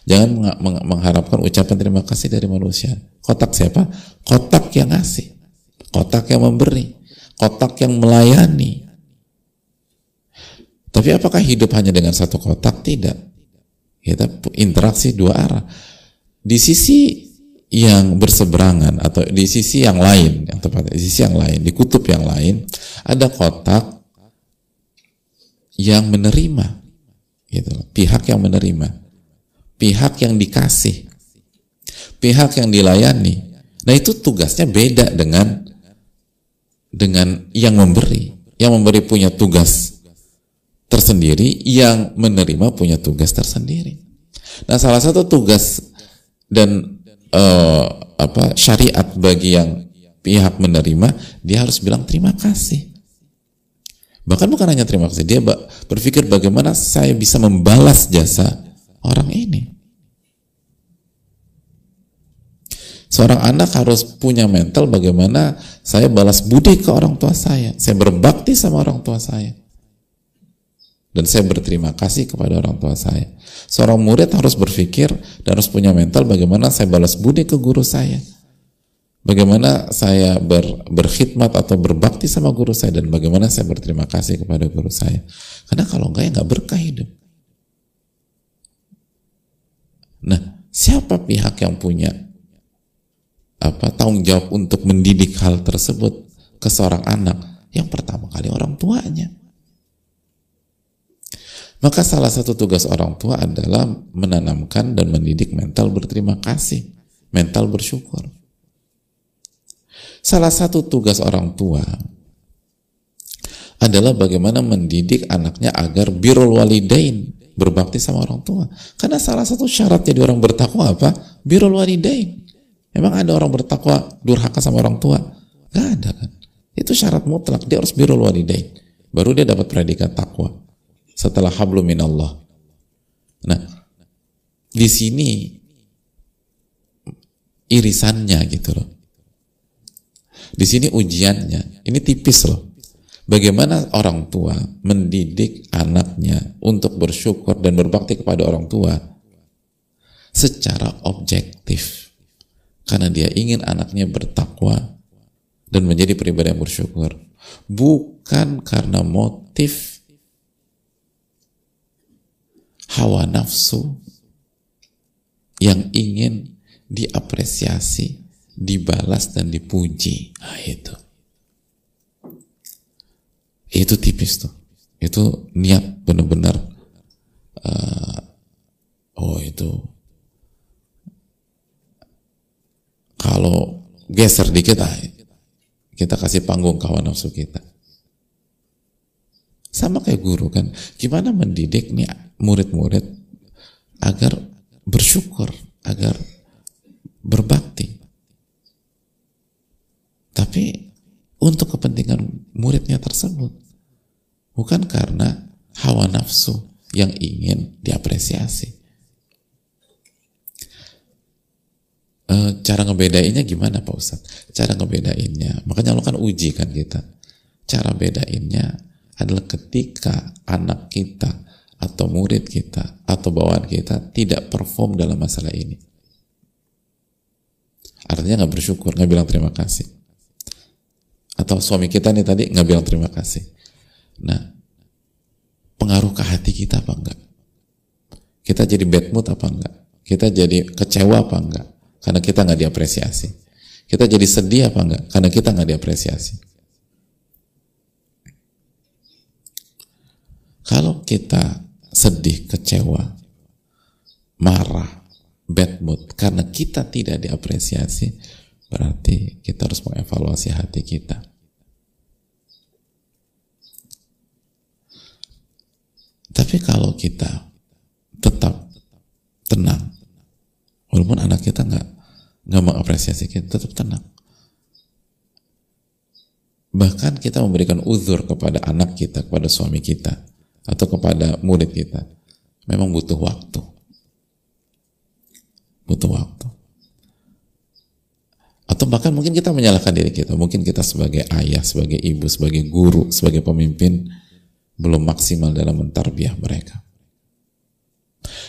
Speaker 1: Jangan mengharapkan ucapan terima kasih dari manusia. Kotak siapa? Kotak yang ngasih. Kotak yang memberi, kotak yang melayani. Tapi apakah hidup hanya dengan satu kotak? Tidak. Kita interaksi dua arah. Di sisi yang berseberangan atau di sisi yang lain, yang tepat di sisi yang lain, di kutub yang lain, ada kotak yang menerima, gitu, pihak yang menerima, pihak yang dikasih, pihak yang dilayani. Nah itu tugasnya beda dengan dengan yang memberi. Yang memberi punya tugas tersendiri, yang menerima punya tugas tersendiri. Nah, salah satu tugas dan uh, apa syariat bagi yang pihak menerima, dia harus bilang terima kasih. Bahkan bukan hanya terima kasih, dia berpikir bagaimana saya bisa membalas jasa orang ini. Seorang anak harus punya mental bagaimana saya balas budi ke orang tua saya. Saya berbakti sama orang tua saya. Dan saya berterima kasih kepada orang tua saya. Seorang murid harus berpikir dan harus punya mental bagaimana saya balas budi ke guru saya. Bagaimana saya ber, berkhidmat atau berbakti sama guru saya dan bagaimana saya berterima kasih kepada guru saya. Karena kalau enggak ya enggak berkah hidup. Nah, siapa pihak yang punya apa tanggung jawab untuk mendidik hal tersebut ke seorang anak? Yang pertama kali orang tuanya. Maka salah satu tugas orang tua adalah menanamkan dan mendidik mental berterima kasih, mental bersyukur. Salah satu tugas orang tua adalah bagaimana mendidik anaknya agar birul walidain, berbakti sama orang tua. Karena salah satu syarat jadi orang bertakwa apa? Birul walidain. Emang ada orang bertakwa durhaka sama orang tua? Gak ada kan. Itu syarat mutlak, dia harus birul walidain. Baru dia dapat predikat takwa setelah hablum minallah. Nah, di sini irisannya gitu loh. Di sini ujiannya, ini tipis loh. Bagaimana orang tua mendidik anaknya untuk bersyukur dan berbakti kepada orang tua secara objektif. Karena dia ingin anaknya bertakwa dan menjadi pribadi yang bersyukur. Bukan karena motif hawa nafsu yang ingin diapresiasi, dibalas dan dipuji. Nah, itu. Itu tipis tuh. Itu niat benar-benar uh, oh itu kalau geser dikit ah, kita kasih panggung kawan nafsu kita. Sama kayak guru kan. Gimana mendidik nih murid-murid agar bersyukur, agar berbakti. Tapi untuk kepentingan muridnya tersebut. Bukan karena hawa nafsu yang ingin diapresiasi. E, cara ngebedainnya gimana Pak Ustadz? Cara ngebedainnya, makanya lo kan uji kan kita. Cara bedainnya adalah ketika anak kita atau murid kita atau bawaan kita tidak perform dalam masalah ini. Artinya nggak bersyukur, nggak bilang terima kasih. Atau suami kita nih tadi nggak bilang terima kasih. Nah, pengaruh ke hati kita apa enggak? Kita jadi bad mood apa enggak? Kita jadi kecewa apa enggak? Karena kita nggak diapresiasi. Kita jadi sedih apa enggak? Karena kita nggak diapresiasi. Kalau kita sedih, kecewa, marah, bad mood karena kita tidak diapresiasi, berarti kita harus mengevaluasi hati kita. Tapi kalau kita tetap tenang, walaupun anak kita nggak nggak mengapresiasi kita, tetap tenang. Bahkan kita memberikan uzur kepada anak kita, kepada suami kita, atau kepada murid kita. Memang butuh waktu. Butuh waktu. Atau bahkan mungkin kita menyalahkan diri kita. Mungkin kita sebagai ayah, sebagai ibu, sebagai guru, sebagai pemimpin belum maksimal dalam mentarbiah mereka.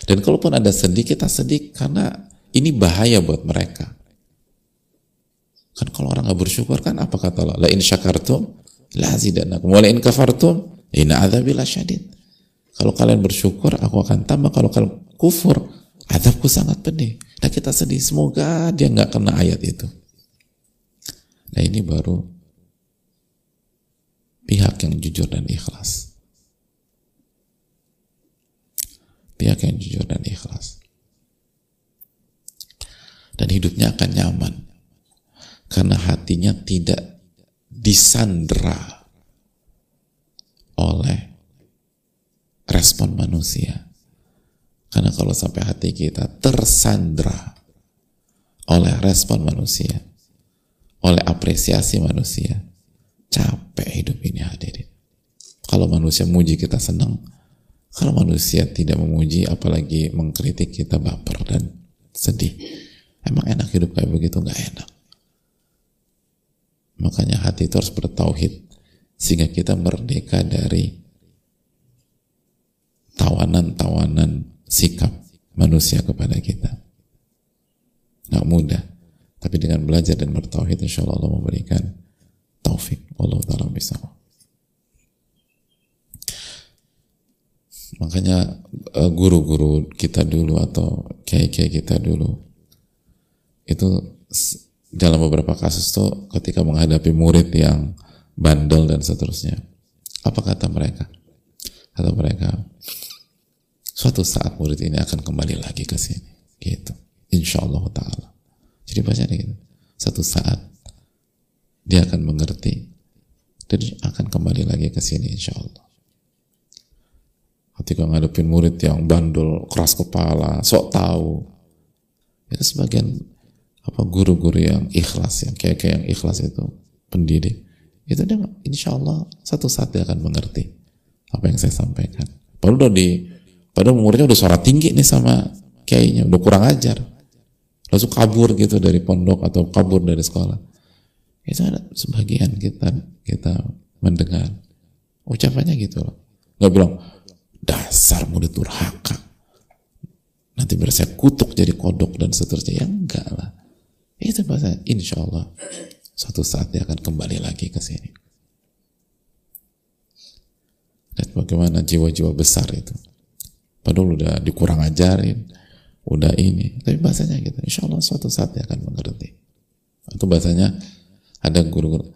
Speaker 1: Dan kalaupun ada sedih kita sedih karena ini bahaya buat mereka. Kan kalau orang nggak bersyukur kan apa kata Allah? La in syakartum la zidanakum wa in kafartum Inna adzabillah syadid. Kalau kalian bersyukur, aku akan tambah. Kalau kalian kufur, adabku sangat pedih. Nah kita sedih, semoga dia nggak kena ayat itu. Nah ini baru pihak yang jujur dan ikhlas. Pihak yang jujur dan ikhlas. Dan hidupnya akan nyaman. Karena hatinya tidak disandra oleh respon manusia. Karena kalau sampai hati kita tersandra oleh respon manusia, oleh apresiasi manusia, capek hidup ini hadirin. Kalau manusia muji kita senang, kalau manusia tidak memuji apalagi mengkritik kita baper dan sedih. emang enak hidup kayak begitu nggak enak makanya hati itu harus bertauhid sehingga kita merdeka dari tawanan-tawanan sikap manusia kepada kita. Nggak mudah tapi dengan belajar dan bertauhid insya Allah Allah memberikan taufik. Allah taala bisa makanya eh, guru-guru kita dulu atau kiai-kiai kita dulu itu dalam beberapa kasus tuh ketika menghadapi murid yang bandel dan seterusnya. Apa kata mereka? Kata mereka suatu saat murid ini akan kembali lagi ke sini. Gitu. Insya Allah taala. Jadi baca gitu. Satu saat dia akan mengerti dan akan kembali lagi ke sini insya Allah ketika ngadepin murid yang bandel keras kepala sok tahu. Itu sebagian apa guru-guru yang ikhlas yang kayak yang ikhlas itu pendidik itu dia insya Allah satu saat dia akan mengerti apa yang saya sampaikan padahal udah di Padahal muridnya udah suara tinggi nih sama kiainya, udah kurang ajar. Langsung kabur gitu dari pondok atau kabur dari sekolah. Itu ada sebagian kita kita mendengar ucapannya gitu loh. Gak bilang dasar murid durhaka. Nanti biar saya kutuk jadi kodok dan seterusnya. Ya enggak lah. Itu bahasa insya Allah suatu saat dia akan kembali lagi ke sini. Dan bagaimana jiwa-jiwa besar itu. Padahal udah dikurang ajarin, udah ini. Tapi bahasanya gitu. Insya Allah suatu saat dia akan mengerti. Itu bahasanya ada guru-guru.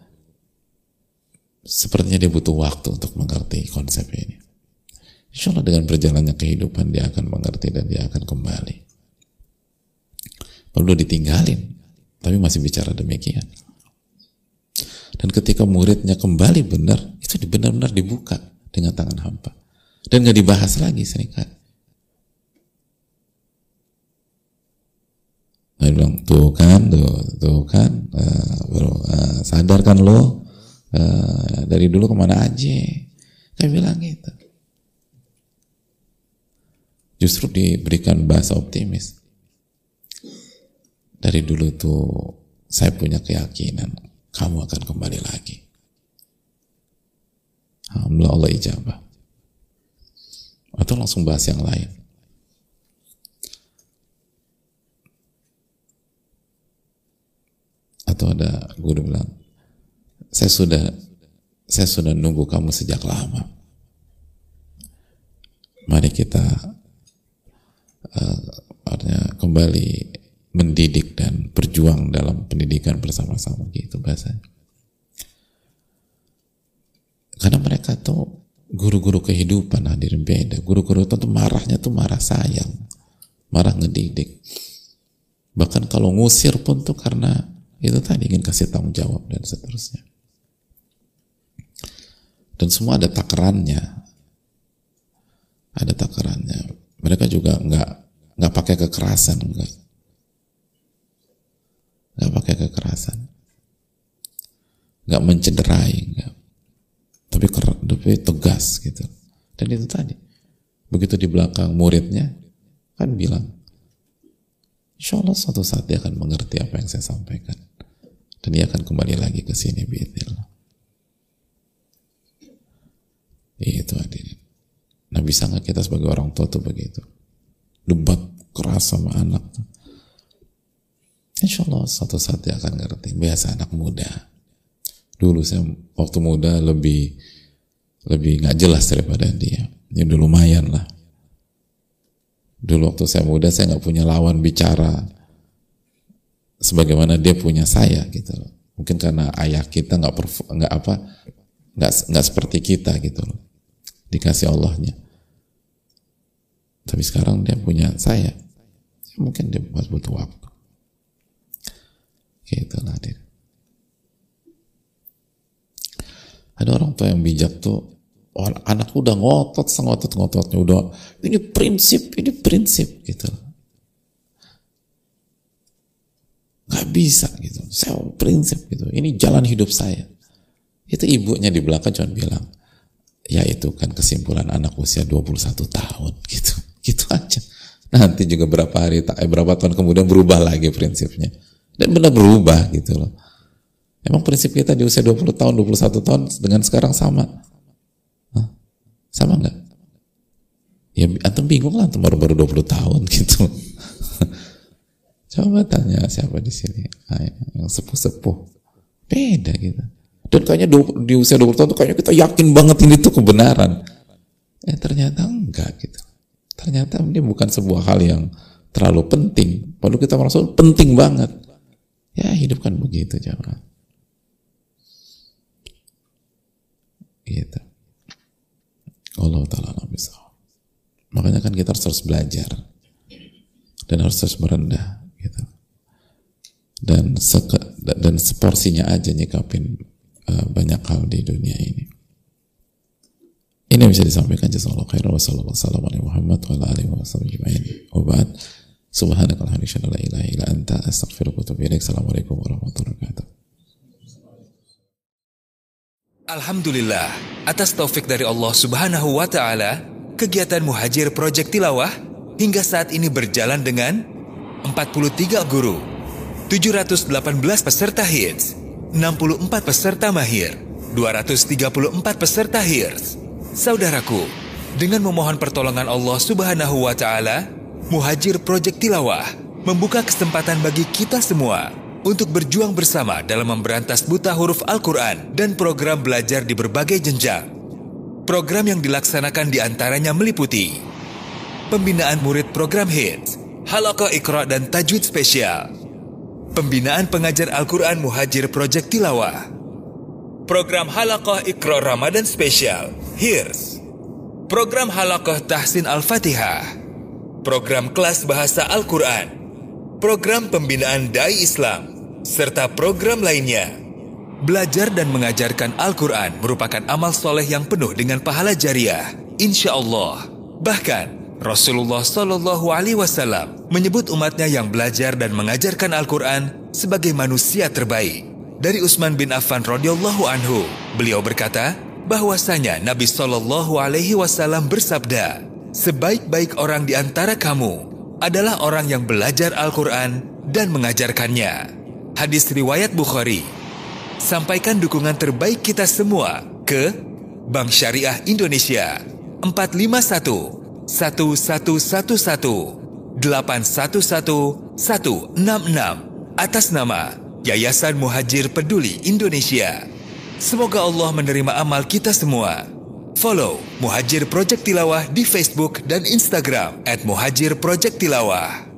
Speaker 1: Sepertinya dia butuh waktu untuk mengerti konsep ini. Insya Allah dengan berjalannya kehidupan dia akan mengerti dan dia akan kembali. Perlu ditinggalin, tapi masih bicara demikian. Dan ketika muridnya kembali benar, itu benar-benar dibuka dengan tangan hampa. Dan nggak dibahas lagi sering kali. Dia bilang, tuh kan, tuh, tuh kan, uh, bro, uh, sadar kan lo, uh, dari dulu ke mana aja. Dia bilang gitu. Justru diberikan bahasa optimis. Dari dulu tuh saya punya keyakinan kamu akan kembali lagi. Alhamdulillah Allah ijabah. Atau langsung bahas yang lain. atau ada guru bilang saya sudah saya sudah nunggu kamu sejak lama mari kita uh, kembali mendidik dan berjuang dalam pendidikan bersama-sama gitu bahasanya karena mereka tuh guru-guru kehidupan hadirin beda guru-guru itu tuh marahnya tuh marah sayang marah ngedidik bahkan kalau ngusir pun tuh karena itu tadi ingin kasih tanggung jawab dan seterusnya. Dan semua ada takarannya. Ada takarannya. Mereka juga nggak nggak pakai kekerasan, nggak nggak pakai kekerasan, nggak mencederai, nggak. Tapi tapi tegas gitu. Dan itu tadi. Begitu di belakang muridnya kan bilang, Insya Allah suatu saat dia akan mengerti apa yang saya sampaikan. Dan dia akan kembali lagi ke sini biidzillah. Itu hadirin. Nah bisa nggak kita sebagai orang tua tuh begitu? Debat keras sama anak tuh. Insya Allah suatu saat dia akan ngerti. Biasa anak muda. Dulu saya waktu muda lebih lebih nggak jelas daripada dia. Ya dulu lumayan lah Dulu waktu saya muda saya nggak punya lawan bicara sebagaimana dia punya saya gitu loh. Mungkin karena ayah kita nggak nggak apa nggak nggak seperti kita gitu loh. Dikasih Allahnya. Tapi sekarang dia punya saya. Mungkin dia butuh waktu. Gitu lah dia. Ada orang tua yang bijak tuh anak udah ngotot sengotot ngototnya udah ini prinsip ini prinsip gitu nggak bisa gitu. Saya prinsip gitu. Ini jalan hidup saya. Itu ibunya di belakang cuma bilang ya itu kan kesimpulan anak usia 21 tahun gitu. Gitu aja. Nanti juga berapa hari, eh, berapa tahun kemudian berubah lagi prinsipnya. Dan benar berubah gitu loh. Emang prinsip kita di usia 20 tahun, 21 tahun dengan sekarang sama? Hah? Sama nggak? Ya antum bingung lah antum baru-baru 20 tahun gitu. Coba tanya siapa di sini ah, yang sepuh-sepuh. Beda gitu. Dan kayaknya di usia 20 tahun tuh kayaknya kita yakin banget ini tuh kebenaran. Eh ternyata enggak gitu. Ternyata ini bukan sebuah hal yang terlalu penting. Padahal kita merasa penting banget. Ya hidup kan begitu jangan. Gitu. Allah Ta'ala bisa. Makanya kan kita harus terus belajar. Dan harus terus merendah. Gitu. Dan seke, dan seporsinya aja nyikapin uh, banyak hal di dunia ini. Ini bisa disampaikan jazakallahu khairan wa sallallahu alaihi Muhammad wa ala alihi wa Wa ba'd. Subhanaka la anta astaghfiruka wa atubu. Assalamualaikum warahmatullahi wabarakatuh.
Speaker 2: Alhamdulillah, atas taufik dari Allah Subhanahu wa taala, kegiatan Muhajir Project Tilawah hingga saat ini berjalan dengan 43 guru, 718 peserta hits, 64 peserta mahir, 234 peserta hirs. Saudaraku, dengan memohon pertolongan Allah Subhanahu wa taala, Muhajir Project Tilawah membuka kesempatan bagi kita semua untuk berjuang bersama dalam memberantas buta huruf Al-Quran dan program belajar di berbagai jenjang. Program yang dilaksanakan di antaranya meliputi pembinaan murid program HITS, Halaqah Iqra dan Tajwid Spesial, pembinaan pengajar Al-Quran Muhajir Project Tilawah, program Halaqah Iqra Ramadan Spesial, HIRS, program Halaqah Tahsin Al-Fatihah, program kelas bahasa Al-Quran, program pembinaan Dai Islam, serta program lainnya. Belajar dan mengajarkan Al-Quran merupakan amal soleh yang penuh dengan pahala jariah, insya Allah. Bahkan, Rasulullah Shallallahu Alaihi Wasallam menyebut umatnya yang belajar dan mengajarkan Al-Quran sebagai manusia terbaik. Dari Utsman bin Affan radhiyallahu anhu, beliau berkata bahwasanya Nabi Shallallahu Alaihi Wasallam bersabda, sebaik-baik orang di antara kamu adalah orang yang belajar Al-Quran dan mengajarkannya. Hadis riwayat Bukhari. Sampaikan dukungan terbaik kita semua ke Bank Syariah Indonesia 451 1111 811 166 atas nama Yayasan Muhajir Peduli Indonesia. Semoga Allah menerima amal kita semua. Follow Muhajir Project Tilawah di Facebook dan Instagram at Muhajir Project Tilawah.